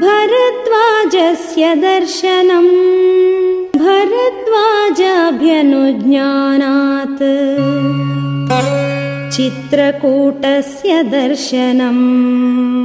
भरद्वाजस्य दर्शनम्। भरद्वाजाभ्यनुज्ञानात्। चित्रकूटस्य दर्शनम्।